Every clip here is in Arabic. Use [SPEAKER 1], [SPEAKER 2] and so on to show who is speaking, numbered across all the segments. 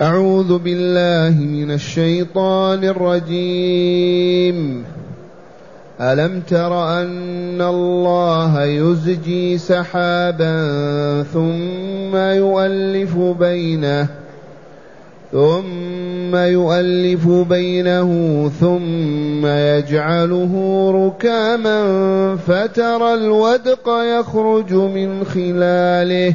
[SPEAKER 1] أعوذ بالله من الشيطان الرجيم. ألم تر أن الله يزجي سحابا ثم يؤلف بينه ثم يؤلف بينه ثم يجعله ركاما فترى الودق يخرج من خلاله.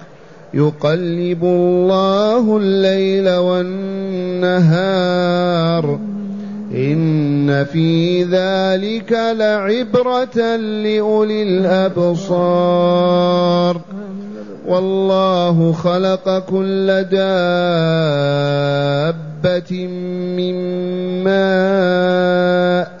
[SPEAKER 1] يقلب الله الليل والنهار. إن في ذلك لعبرة لأولي الأبصار. والله خلق كل دابة من ماء.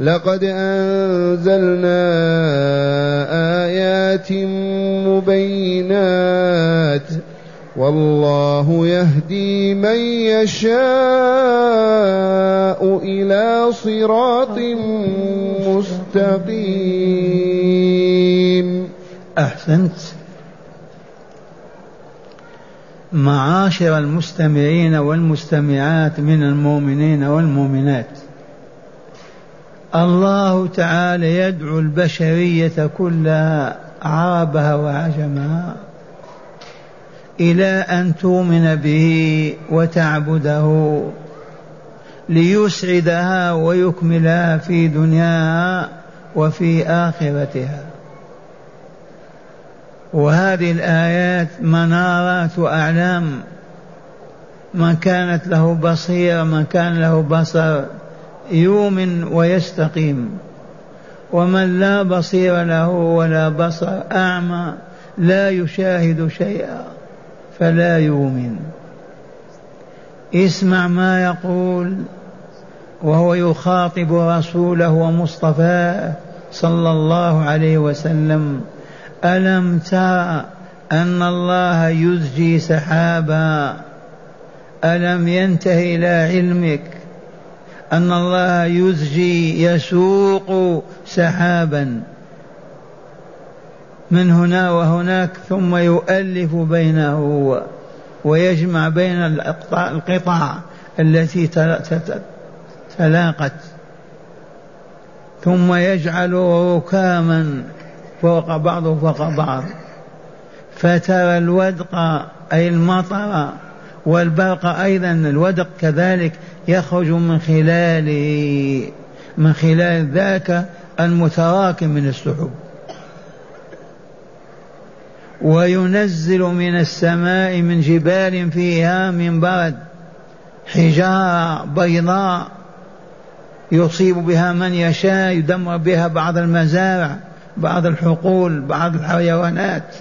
[SPEAKER 1] لقد أنزلنا آيات مبينات والله يهدي من يشاء إلى صراط مستقيم.
[SPEAKER 2] أحسنت. معاشر المستمعين والمستمعات من المؤمنين والمؤمنات. الله تعالى يدعو البشرية كلها عربها وعجمها إلى أن تؤمن به وتعبده ليسعدها ويكملها في دنياها وفي آخرتها. وهذه الآيات منارات وأعلام من كانت له بصيرة من كان له بصر. يؤمن ويستقيم. ومن لا بصير له ولا بصر أعمى لا يشاهد شيئا فلا يؤمن. اسمع ما يقول وهو يخاطب رسوله ومصطفاه صلى الله عليه وسلم. ألم تر أن الله يزجي سحابا؟ ألم ينتهي إلى علمك أن الله يزجي يسوق سحابا من هنا وهناك ثم يؤلف بينه ويجمع بين القطع التي تلاقت. ثم يجعله ركاما فوق بعضه فوق بعض. فترى الودق أي المطر والبرق أيضا الودق كذلك يخرج من خلاله من خلال ذاك المتراكم من السحب. وينزل من السماء من جبال فيها من برد حجارة بيضاء يصيب بها من يشاء يدمر بها بعض المزارع بعض الحقول بعض الحيوانات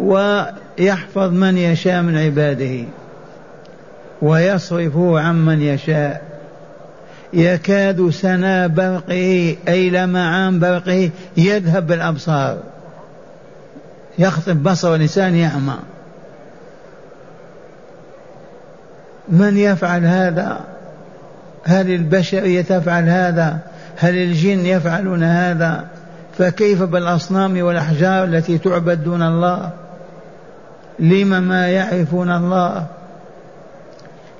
[SPEAKER 2] ويحفظ من يشاء من عباده. ويصرفه عمن يشاء. يكاد سنا برقه أي لمعان برقه يذهب بالأبصار. يخطب بصر الإنسان يعمى. من يفعل هذا؟ هل البشرية تفعل هذا؟ هل الجن يفعلون هذا؟ فكيف بالأصنام والأحجار التي تعبد دون الله؟ لم ما يعرفون الله؟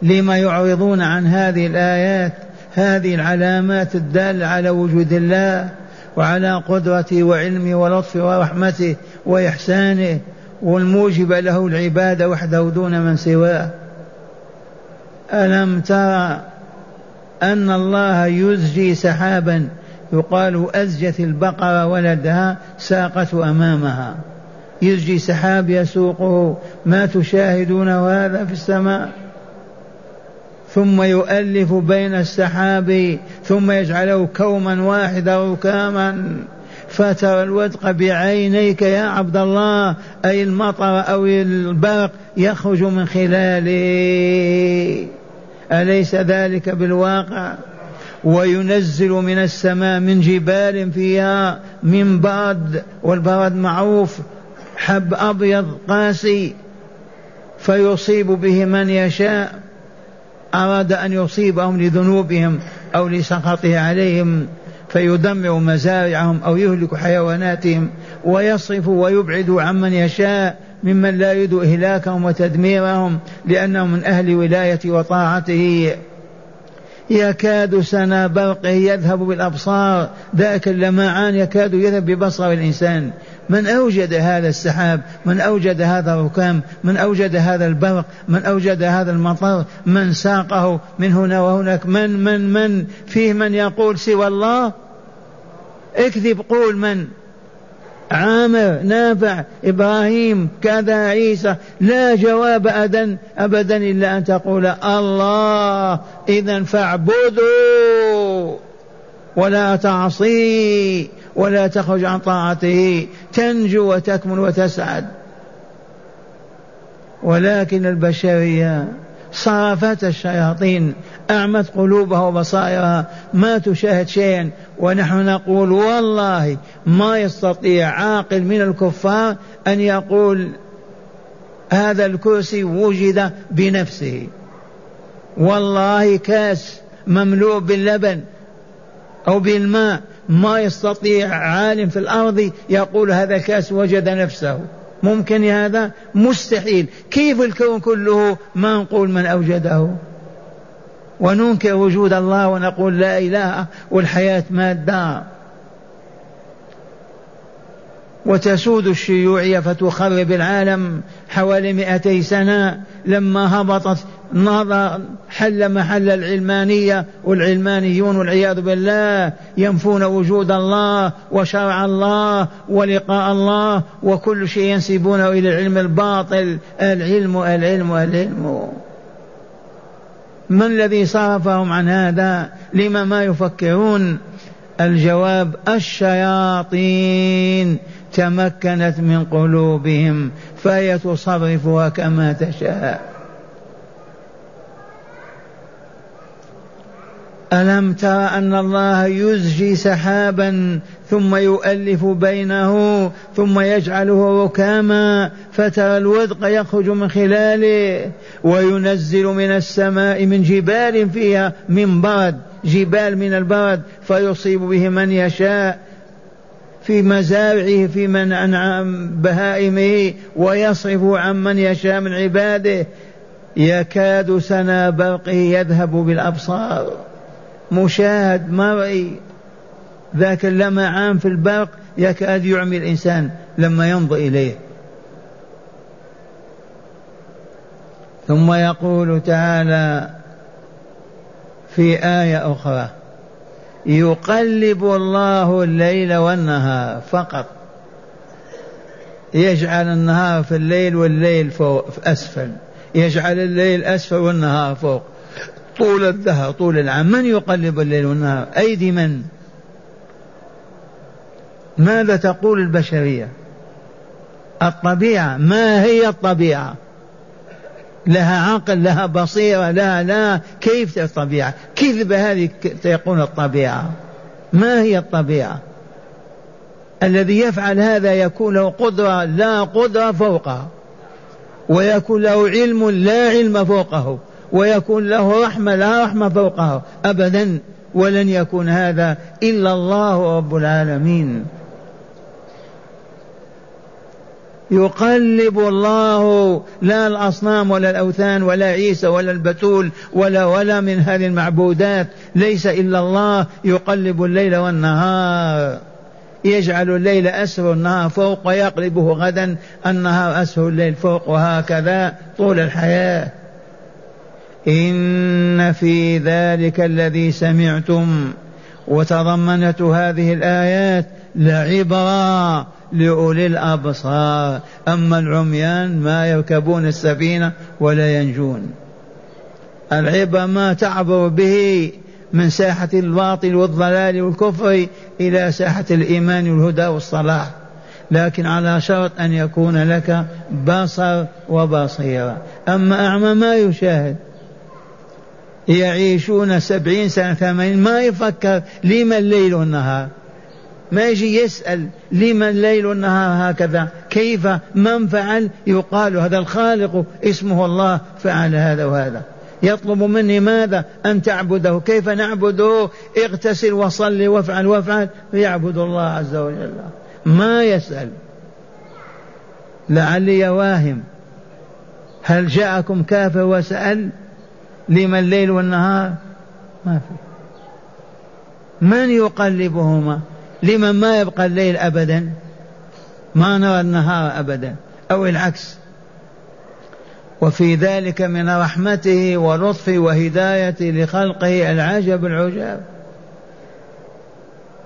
[SPEAKER 2] لما يعرضون عن هذه الآيات هذه العلامات الدالة على وجود الله وعلى قدرته وعلمه ولطفه ورحمته وإحسانه والموجب له العبادة وحده دون من سواه. ألم ترى أن الله يزجي سحابا؟ يقال أزجت البقرة ولدها ساقته أمامها. يزجي سحاب يسوقه ما تشاهدون هذا في السماء؟ ثم يؤلف بين السحاب ثم يجعله كوما واحدا ركاما. فترى الودق بعينيك يا عبد الله أي المطر أو البرق يخرج من خلاله. أليس ذلك بالواقع؟ وينزل من السماء من جبال فيها من برد والبرد معروف حب أبيض قاسي. فيصيب به من يشاء. أراد أن يصيبهم لذنوبهم أو لسخطه عليهم فيدمر مزارعهم أو يهلك حيواناتهم ويصرف ويبعد عمن يشاء ممن لا يريد إهلاكهم وتدميرهم لأنهم من أهل ولاية وطاعته. يكاد سنا برقه يذهب بالأبصار ذاك اللمعان يكاد يذهب ببصر الإنسان. من أوجد هذا السحاب من أوجد هذا الركام من أوجد هذا البرق من أوجد هذا المطر من ساقه من هنا وهناك من من من؟ فيه من يقول سوى الله؟ اكذب قول من؟ عامر نافع إبراهيم كذا عيسى. لا جواب أبدا أبدا إلا أن تقول الله إذا فاعبدوا. ولا تعصي ولا تخرج عن طاعته. تنجو وتكمل وتسعد. ولكن البشرية صرفت الشياطين أعمت قلوبها وبصائرها. ما تشاهد شيئا. ونحن نقول والله ما يستطيع عاقل من الكفار أن يقول هذا الكرسي وجد بنفسه. والله كاس مملوء باللبن. أو بالماء ما يستطيع عالم في الأرض يقول هذا الكاس وجد نفسه. ممكن هذا؟ مستحيل. كيف الكون كله ما نقول من أوجده؟ وننكر وجود الله ونقول لا إله والحياة مادة. وتسود الشيوعية فتخرب العالم حوالي مئتي سنة لما هبطت نظر حل محل العلمانية والعلمانيون والعياذ بالله ينفون وجود الله وشرع الله ولقاء الله وكل شيء ينسبونه إلى العلم الباطل العلم العلم العلم. من الذي صرفهم عن هذا؟ لما ما يفكرون؟ الجواب الشياطين تمكنت من قلوبهم فهي تصرفها كما تشاء. ألم تر أن الله يزجي سحابا ثم يؤلف بينه ثم يجعله ركاما فترى الودق يخرج من خلاله وينزل من السماء من جبال فيها من برد جبال من البرد فيصيب به من يشاء في مزارعه في من أنعام بهائمه ويصرف عن من يشاء من عباده. يكاد سنا برقه يذهب بالأبصار. مشاهد مرئي ذاك اللمعان في البرق يكاد يعمي الإنسان لما ينظر إليه. ثم يقول تعالى في آية أخرى يقلب الله الليل والنهار فقط. يجعل النهار في الليل والليل فوق في أسفل. يجعل الليل أسفل والنهار فوق. طول الدهر طول العام. من يقلب الليل والنهار؟ أيدي من؟ ماذا تقول البشرية؟ الطبيعة. ما هي الطبيعة؟ لها عقل لها بصيرة لها لا. كيف الطبيعة؟ كذب هذه تقول الطبيعة. ما هي الطبيعة؟ الذي يفعل هذا يكون له قدرة لا قدرة فوقها ويكون له علم لا علم فوقه. ويكون له رحمة لا رحمة فوقه أبدا ولن يكون هذا إلا الله رب العالمين. يقلب الله لا الأصنام ولا الأوثان ولا عيسى ولا البتول ولا ولا من هذه المعبودات ليس إلا الله. يقلب الليل والنهار يجعل الليل أسر النهار فوق ويقلبه غدا النهار أسر الليل فوق وهكذا طول الحياة. إن في ذلك الذي سمعتم وتضمنت هذه الآيات لعبرة لأولي الأبصار. أما العميان ما يركبون السفينة ولا ينجون. العبرة ما تعبر به من ساحة الباطل والضلال والكفر إلى ساحة الإيمان والهدى والصلاح. لكن على شرط أن يكون لك بصر وبصيرة. أما أعمى ما يشاهد يعيشون سبعين سنة ثمانين. ما يفكر لما الليل والنهار. ما يجي يسأل لما الليل والنهار هكذا. كيف من فعل؟ يقال هذا الخالق اسمه الله فعل هذا وهذا. يطلب مني ماذا؟ أن تعبده. كيف نعبده؟ اغتسل وصلي وافعل وافعل. يعبد الله عز وجل. ما يسأل. لعلي واهم. هل جاءكم كافر وسأل؟ لما الليل والنهار؟ ما في. من يقلبهما؟ لمن ما يبقى الليل أبدا؟ ما نرى النهار أبدا أو العكس. وفي ذلك من رحمته ولطفه وهدايته لخلقه العجب العجاب.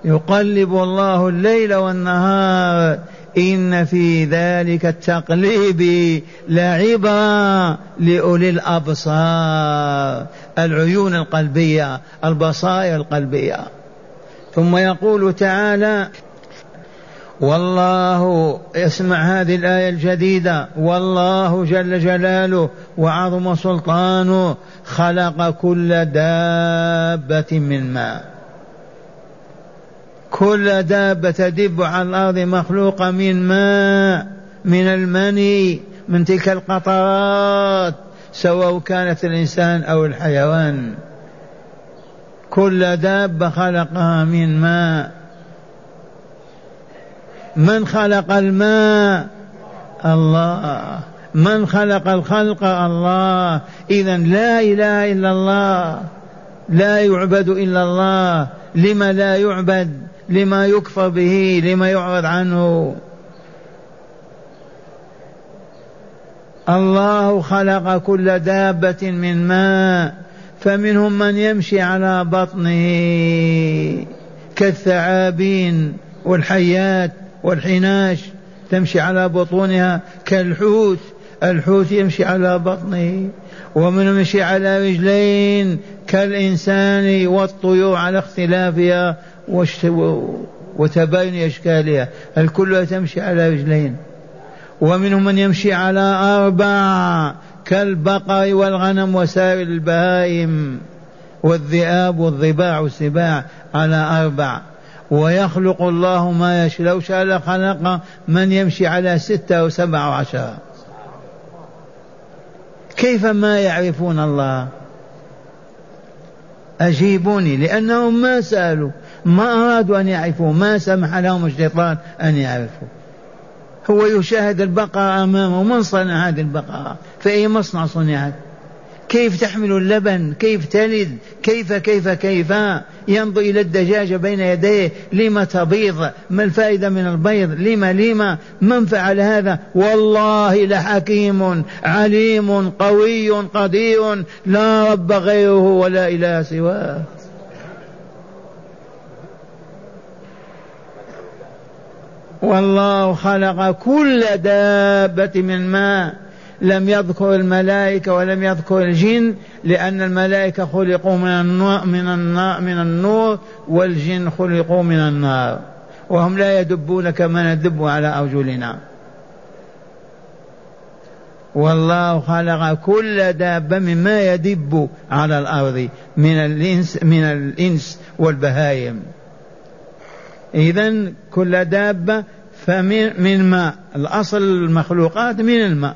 [SPEAKER 2] يقلب الله الليل والنهار إن في ذلك التقليب لعبرة لأولي الأبصار العيون القلبية البصائر القلبية. ثم يقول تعالى والله اسمع هذه الآية الجديدة. والله جل جلاله وعظم سلطانه خلق كل دابة من ماء. كل دابة تدب على الأرض مخلوقة من ماء من المني من تلك القطرات سواء كانت الإنسان أو الحيوان. كل دابة خلقها من ماء. من خلق الماء؟ الله. من خلق الخلق؟ الله. إذا لا إله إلا الله. لا يعبد إلا الله. لما لا يعبد؟ لما يكفر به لما يعرض عنه. الله خلق كل دابة من ماء فمنهم من يمشي على بطنه كالثعابين والحيات والحناش تمشي على بطونها كالحوت الحوت يمشي على بطنه ومنهم يمشي على رجلين كالإنسان والطيور على اختلافها. وتباين أشكالها. الكل تمشي على رجلين. ومنهم من يمشي على أربع كالبقر والغنم وسائر البهائم والذئاب والضباع والسباع على أربع. ويخلق الله ما يشاء. لو شاء لخلق من يمشي على ستة أو سبعة وعشرة كيف ما يعرفون الله؟ أجيبوني لأنهم ما سألوا. ما أرادوا أن يعرفوا ما سمح لهم الشيطان أن يعرفوا هو يشاهد البقرة أمامه من صنع هذه البقرة؟ في أي مصنع صنعت؟ كيف تحمل اللبن؟ كيف تلد؟ كيف كيف كيف؟ ينظر إلى الدجاجة بين يديه لما تبيض؟ ما الفائدة من البيض؟ لما لما؟ من فعل هذا؟ والله لحكيم عليم قوي قدير لا رب غيره ولا إله سواه. والله خلق كل دابة من ماء لم يذكر الملائكة ولم يذكر الجن لأن الملائكة خلقوا من النور من النار من النور والجن خلقوا من النار. وهم لا يدبون كما ندب على أرجلنا. والله خلق كل دابة مما يدب على الأرض من الإنس من الإنس والبهائم. إذا كل دابة فمن من ماء. الأصل المخلوقات من الماء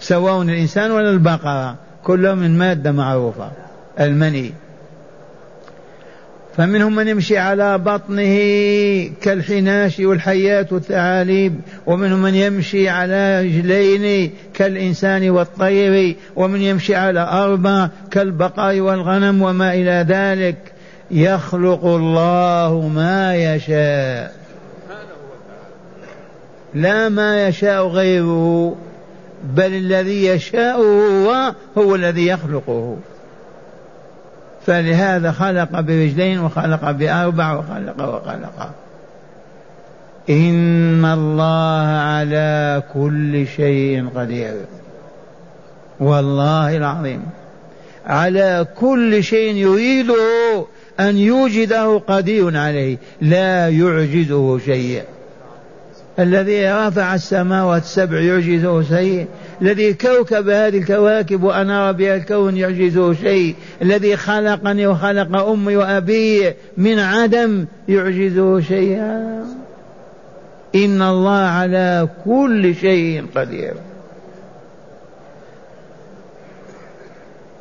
[SPEAKER 2] سواء الإنسان ولا البقرة كلهم من مادة معروفة المني. فمنهم من يمشي على بطنه كالحناش والحيات والثعاليب ومنهم من يمشي على رجلين كالإنسان والطير ومن يمشي على أربع كالبقر والغنم وما إلى ذلك. يخلق الله ما يشاء. لا ما يشاء غيره بل الذي يشاء هو هو الذي يخلقه. فلهذا خلق برجلين وخلق بأربع وخلق وخلق. إن الله على كل شيء قدير. والله العظيم. على كل شيء يريده أن يوجده قدير عليه لا يعجزه شيء. الذي رفع السماوات السبع يعجزه شيء الذي كوكب هذه الكواكب وأنار بها الكون يعجزه شيء الذي خلقني وخلق أمي وأبي من عدم يعجزه شيئا. إن الله على كل شيء قدير.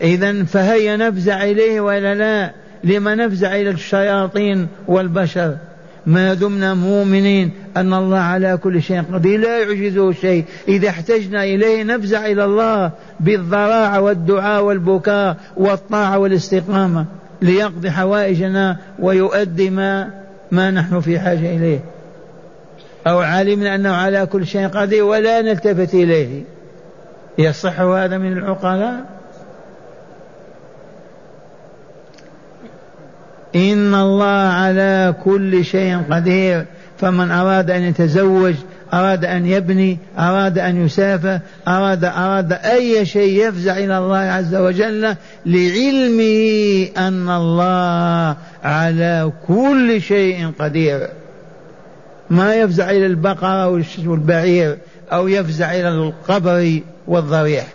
[SPEAKER 2] إذا فهيا نفزع إليه وإلا لا؟ لما نفزع إلى الشياطين والبشر؟ ما دمنا مؤمنين أن الله على كل شيء قدير لا يعجزه شيء. إذا احتجنا إليه نفزع إلى الله بالضراعة والدعاء والبكاء والطاعة والاستقامة ليقضي حوائجنا ويؤدي ما ما نحن في حاجة إليه. أو علمنا أنه على كل شيء قدير ولا نلتفت إليه. يصح هذا من العقلاء؟ إن الله على كل شيء قدير. فمن أراد أن يتزوج أراد أن يبني أراد أن يسافر أراد أراد أي شيء يفزع إلى الله عز وجل لعلمه أن الله على كل شيء قدير. ما يفزع إلى البقرة والبعير أو يفزع إلى القبر والضريح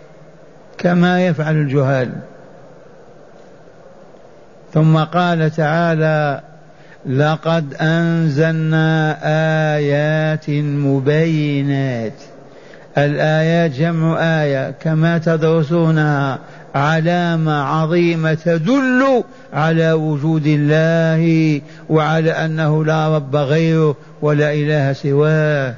[SPEAKER 2] كما يفعل الجهال. ثم قال تعالى لقد أنزلنا آيات مبينات. الآيات جمع آية كما تدرسونها علامه عظيمه تدل على وجود الله وعلى أنه لا رب غيره ولا إله سواه.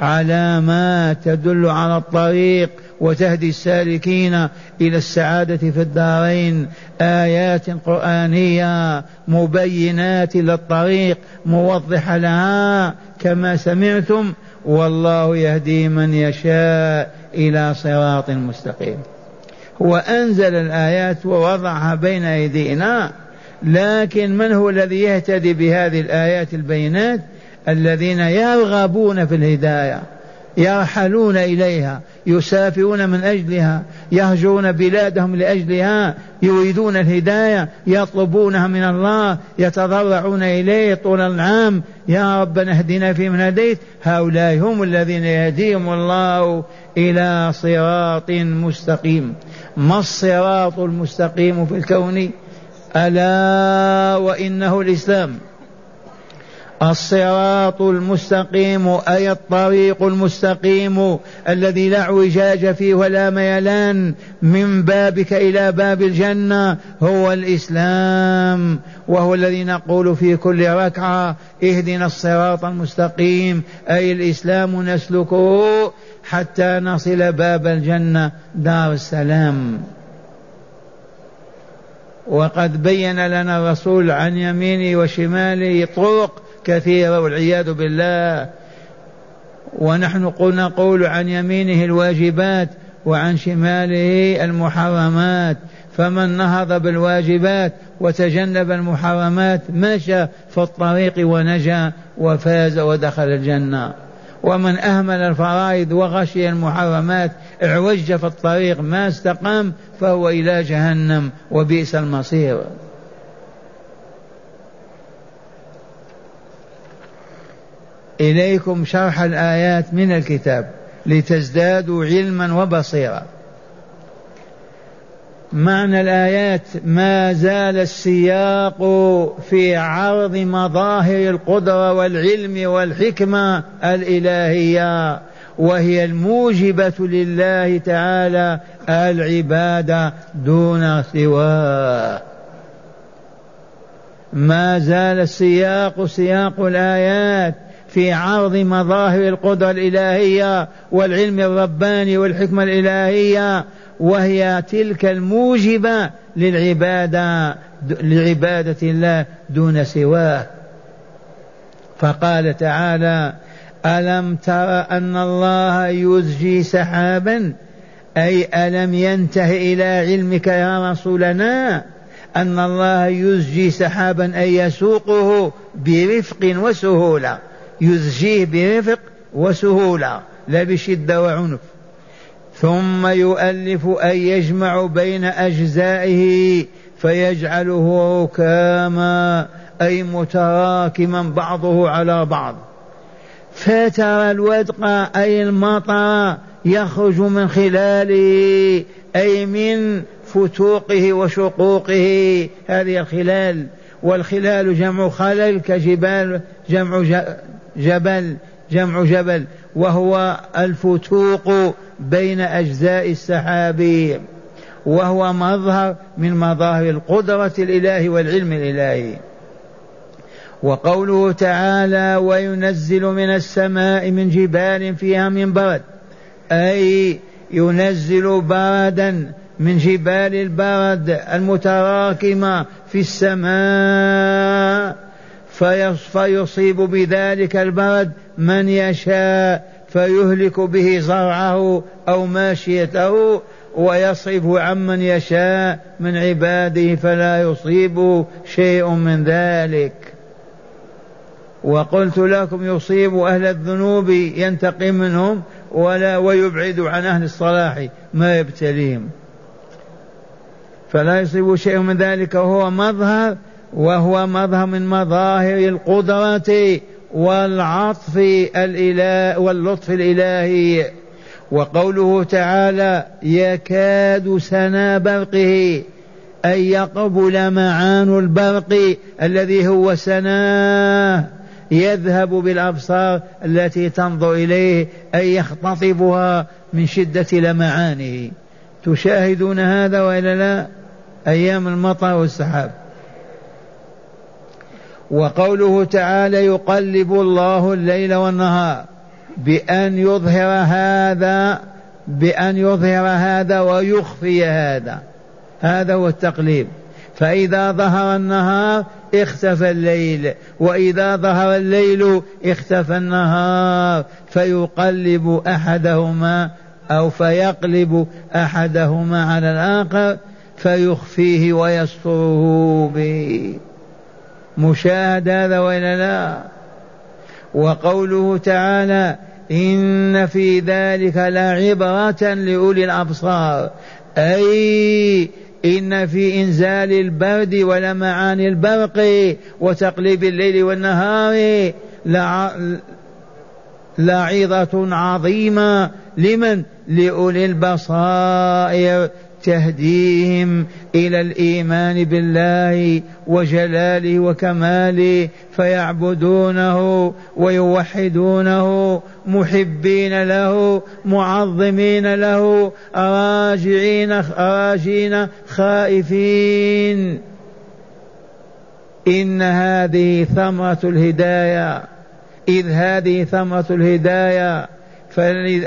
[SPEAKER 2] علامات تدل على الطريق وتهدي السالكين إلى السعادة في الدارين. آيات قرآنية مبينات للطريق موضحة لها كما سمعتم. والله يهدي من يشاء إلى صراط مستقيم. هو أنزل الآيات ووضعها بين أيدينا لكن من هو الذي يهتدي بهذه الآيات البينات؟ الذين يرغبون في الهداية. يرحلون إليها يسافرون من أجلها يهجرون بلادهم لأجلها يريدون الهداية يطلبونها من الله يتضرعون إليه طول العام. يا ربنا اهدنا فيمن هديت. هؤلاء هم الذين يهديهم الله إلى صراط مستقيم. ما الصراط المستقيم في الكون؟ ألا وإنه الإسلام. الصراط المستقيم أي الطريق المستقيم الذي لا اعوجاج فيه ولا ميلان من بابك إلى باب الجنة هو الإسلام وهو الذي نقول في كل ركعة اهدنا الصراط المستقيم أي الإسلام نسلكه حتى نصل باب الجنة دار السلام. وقد بين لنا الرسول عن يمينه وشماله طرق كثيرة والعياذ بالله. ونحن قلنا نقول عن يمينه الواجبات وعن شماله المحرمات. فمن نهض بالواجبات وتجنب المحرمات مشى في الطريق ونجا وفاز ودخل الجنة. ومن أهمل الفرائض وغشي المحرمات اعوج في الطريق ما استقام فهو إلى جهنم وبئس المصير. إليكم شرح الآيات من الكتاب لتزدادوا علما وبصيرا. معنى الآيات ما زال السياق في عرض مظاهر القدرة والعلم والحكمة الإلهية وهي الموجبة لله تعالى العبادة دون سواه. ما زال السياق سياق الآيات في عرض مظاهر القدرة الإلهية والعلم الرباني والحكمة الإلهية وهي تلك الموجبة للعبادة لعبادة الله دون سواه. فقال تعالى ألم تر أن الله يزجي سحابا؟ أي ألم ينته إلى علمك يا رسولنا أن الله يزجي سحابا أي يسوقه برفق وسهولة؟ يزجيه برفق وسهولة لا بشدة وعنف. ثم يؤلف أي يجمع بين أجزائه فيجعله ركاما أي متراكما بعضه على بعض. فترى الودق أي المطر يخرج من خلاله أي من فتوقه وشقوقه. هذه الخلال والخلال جمع خلل كجبال جمع جبل جمع جبل وهو الفتوق بين أجزاء السحاب وهو مظهر من مظاهر القدرة الإله والعلم الإلهي. وقوله تعالى وينزل من السماء من جبال فيها من برد أي ينزل بردا من جبال البرد المتراكمة في السماء. فيصيب بذلك البرد من يشاء فيهلك به زرعه أو ماشيته ويصرف عمن يشاء من عباده فلا يصيب شيء من ذلك. وقلت لكم يصيب أهل الذنوب ينتقم منهم ولا ويبعد عن أهل الصلاح ما يبتليهم. فلا يصيب شيء من ذلك وهو مظهر وهو مظهر من مظاهر القدرة والعطف الإله واللطف الإلهي. وقوله تعالى يكاد سنا برقه أن يقبل معان البرق الذي هو سناه يذهب بالأبصار التي تنظر إليه أي يختطفها من شدة لمعانه. تشاهدون هذا وإلا لا؟ أيام المطر والسحاب. وقوله تعالى يقلب الله الليل والنهار بأن يظهر هذا بأن يظهر هذا ويخفي هذا. هذا هو التقليب. فإذا ظهر النهار اختفى الليل وإذا ظهر الليل اختفى النهار فيقلب أحدهما أو فيقلب أحدهما على الآخر فيخفيه ويستره به. مشاهد هذا وإلا لا وقوله تعالى إن في ذلك لعبرة لأولي الأبصار أي إن في إنزال البرد ولمعان البرق وتقليب الليل والنهار لعظة عظيمة لمن؟ لأولي البصائر تهديهم إلى الإيمان بالله وجلاله وكماله فيعبدونه ويوحدونه محبين له معظمين له راجعين راجين خائفين. إن هذه ثمرة الهداية إذ هذه ثمرة الهداية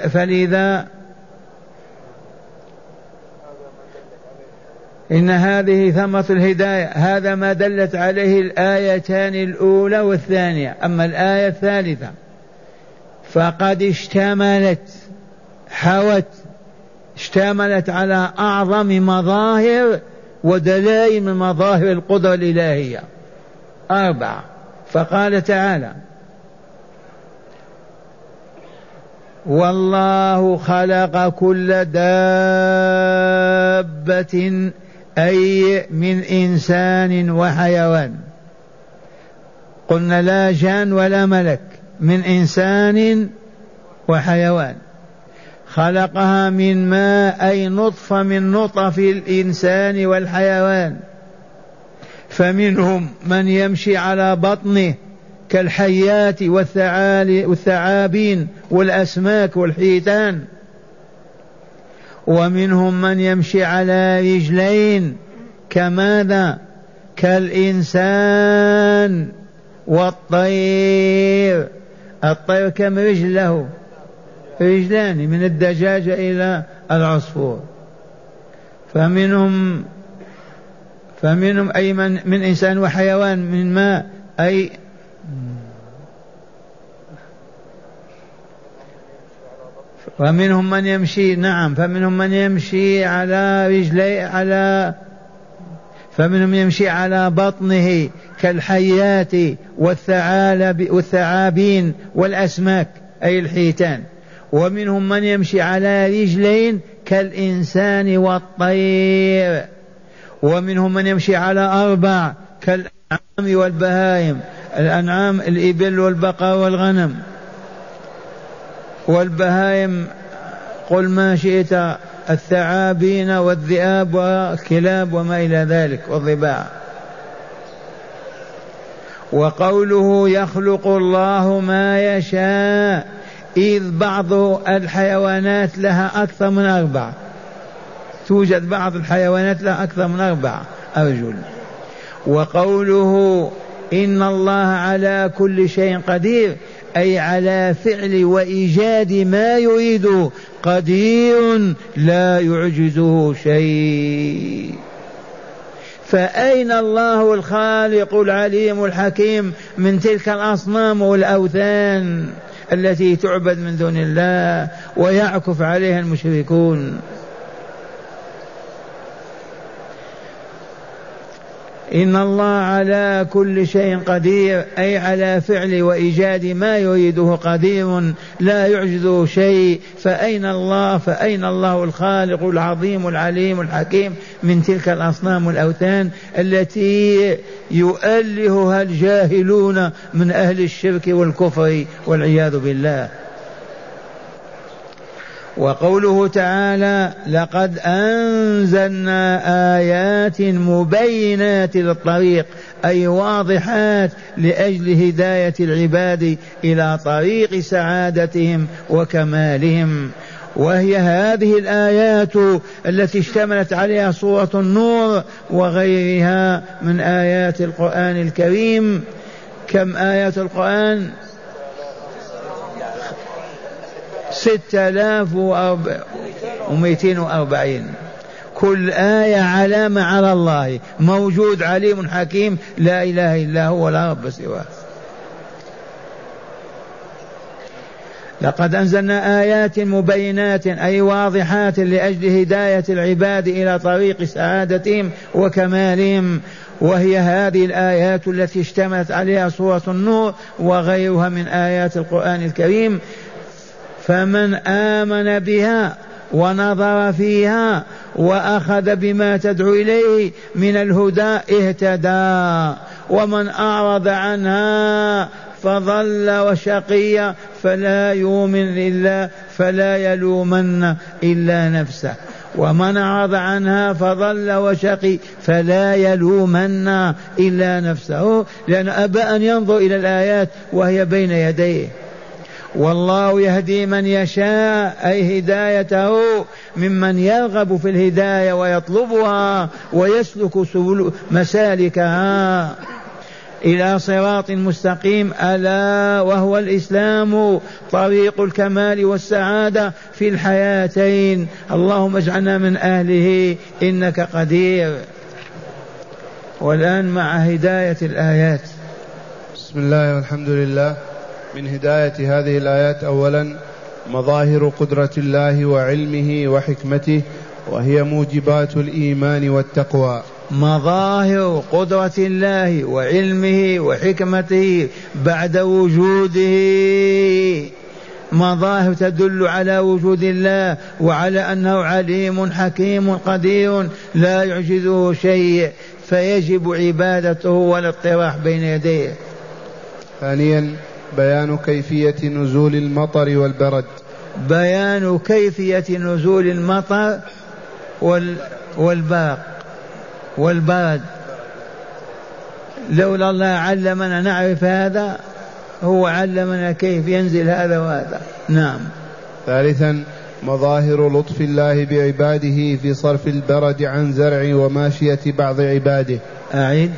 [SPEAKER 2] فلذا إن هذه ثمرة الهداية هذا ما دلت عليه الآيتان الأولى والثانية. أما الآية الثالثة فقد اشتملت حوت اشتملت على أعظم مظاهر ودلائل من مظاهر القدرة الإلهية. أربعة. فقال تعالى والله خلق كل دابة أي من إنسان وحيوان. قلنا لا جان ولا ملك. من إنسان وحيوان. خلقها من ماء أي نطفة من نطف الإنسان والحيوان. فمنهم من يمشي على بطنه كالحيات والثعابين والأسماك والحيتان. ومنهم من يمشي على رجلين. كماذا؟ كالإنسان والطير. الطير كم رجل له؟ رجلان من الدجاجة إلى العصفور. فمنهم فمنهم أي من, من إنسان وحيوان من ماء أي ومنهم من يمشي نعم فمنهم من يمشي على رجلي على فمنهم يمشي على بطنه كالحيات والثعالب والثعابين والأسماك أي الحيتان. ومنهم من يمشي على رجلين كالإنسان والطير. ومنهم من يمشي على أربع كالأنعام والبهائم الأنعام الإبل والبقر والغنم. والبهائم قل ما شئت الثعابين والذئاب والكلاب وما إلى ذلك والضباع وقوله يخلق الله ما يشاء إذ بعض الحيوانات لها أكثر من أربعة توجد بعض الحيوانات لها أكثر من أربعة أرجل. وقوله إن الله على كل شيء قدير أي على فعل وإيجاد ما يريد قدير لا يعجزه شيء. فأين الله الخالق العليم الحكيم من تلك الأصنام والأوثان التي تعبد من دون الله ويعكف عليها المشركون؟ إن الله على كل شيء قدير أي على فعل وإيجاد ما يريده قدير لا يعجزه شيء. فأين الله؟ فأين الله الخالق العظيم العليم الحكيم من تلك الأصنام والأوثان التي يؤلهها الجاهلون من أهل الشرك والكفر والعياذ بالله؟ وقوله تعالى لقد أنزلنا آيات مبينات للطريق أي واضحات لأجل هداية العباد إلى طريق سعادتهم وكمالهم. وهي هذه الآيات التي اشتملت عليها سورة النور وغيرها من آيات القرآن الكريم. كم آيات القرآن؟ ستة آلاف ومئتين وأربعين. كل آية علامة على الله. موجود عليم حكيم. لا إله إلا هو لا رب سواه. لقد أنزلنا آيات مبينات أي واضحات لأجل هداية العباد إلى طريق سعادتهم وكمالهم. وهي هذه الآيات التي اشتملت عليها سورة النور وغيرها من آيات القرآن الكريم. فمن آمن بها ونظر فيها وأخذ بما تدعو إليه من الهدى اهتدى. ومن أعرض عنها فضل وشقي فلا يؤمن إلا فلا يلومن إلا نفسه. ومن أعرض عنها فضل وشقي فلا يلومن إلا نفسه. لأن أبى أن ينظر إلى الآيات وهي بين يديه. والله يهدي من يشاء أي هدايته ممن يرغب في الهداية ويطلبها ويسلك مسالكها. إلى صراط مستقيم ألا وهو الإسلام طريق الكمال والسعادة في الحياتين. اللهم اجعلنا من أهله إنك قدير. والآن مع هداية الآيات.
[SPEAKER 1] بسم الله والحمد لله. من هداية هذه الآيات أولا مظاهر قدرة الله وعلمه وحكمته وهي موجبات الإيمان والتقوى.
[SPEAKER 2] مظاهر قدرة الله وعلمه وحكمته بعد وجوده. مظاهر تدل على وجود الله وعلى أنه عليم حكيم قدير لا يعجزه شيء فيجب عبادته والاطراح بين يديه.
[SPEAKER 1] ثانيا بيان كيفية نزول المطر والبرد.
[SPEAKER 2] بيان كيفية نزول المطر وال والبرق والبرد. لولا الله علمنا نعرف هذا هو علمنا كيف ينزل هذا وهذا. نعم.
[SPEAKER 1] ثالثا مظاهر لطف الله بعباده في صرف البرد عن زرع وماشية بعض عباده.
[SPEAKER 2] أعيد.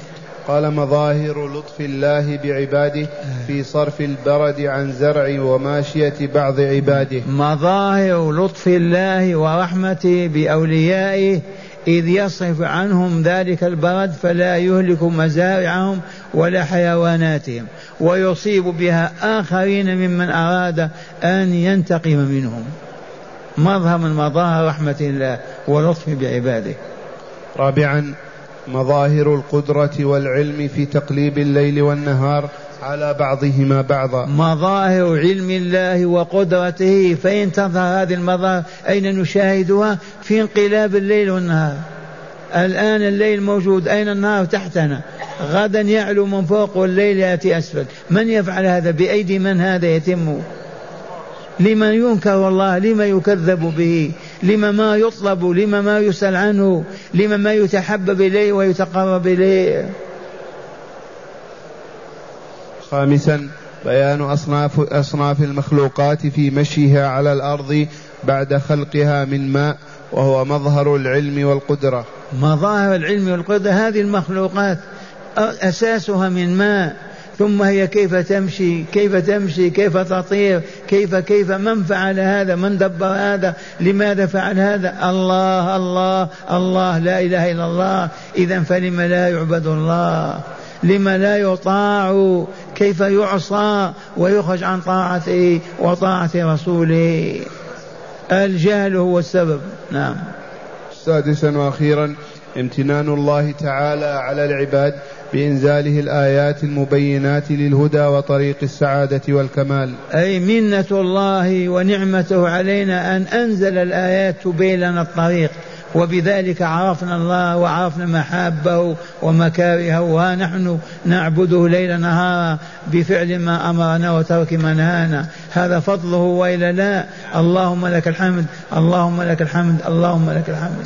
[SPEAKER 1] قال مظاهر لطف الله بعباده في صرف البرد عن زرع وماشية بعض عباده.
[SPEAKER 2] مظاهر لطف الله ورحمته بأوليائه إذ يصرف عنهم ذلك البرد فلا يهلك مزارعهم ولا حيواناتهم ويصيب بها آخرين ممن أراد أن ينتقم منهم. مظهر من مظاهر رحمة الله ولطفه بعباده.
[SPEAKER 1] رابعا مظاهر القدرة والعلم في تقليب الليل والنهار على بعضهما بعضا.
[SPEAKER 2] مظاهر علم الله وقدرته فإن تظهر هذه المظاهر أين نشاهدها؟ في انقلاب الليل والنهار. الآن الليل موجود أين النهار؟ تحتنا. غدا يعلو من فوق والليل يأتي أسفل. من يفعل هذا؟ بأيدي من هذا يتم؟ لمن ينكر الله لما يكذب به؟ لما ما يطلب لما ما يسأل عنه لما ما يتحبب إليه ويتقرب إليه.
[SPEAKER 1] خامسا بيان أصناف أصناف المخلوقات في مشيها على الأرض بعد خلقها من ماء وهو مظهر العلم والقدرة.
[SPEAKER 2] مظاهر العلم والقدرة هذه المخلوقات أساسها من ماء. ثم هي كيف تمشي كيف تمشي كيف تطير كيف كيف من فعل هذا من دبر هذا لماذا فعل هذا؟ الله الله الله لا إله إلا الله. إذا فلم لا يعبد الله؟ لما لا يطاع؟ كيف يعصى ويخرج عن طاعته وطاعة رسوله؟ الجهل هو السبب. نعم.
[SPEAKER 1] سادسا وأخيرا امتنان الله تعالى على العباد بإنزاله الآيات المبينات للهدى وطريق السعادة والكمال.
[SPEAKER 2] أي منة الله ونعمته علينا أن أنزل الآيات تبين لنا الطريق وبذلك عرفنا الله وعرفنا محابه ومكارهه ونحن نعبده ليل نهارا بفعل ما أمرنا وترك ما نهانا. هذا فضله والا لا. اللهم لك الحمد اللهم لك الحمد اللهم لك الحمد.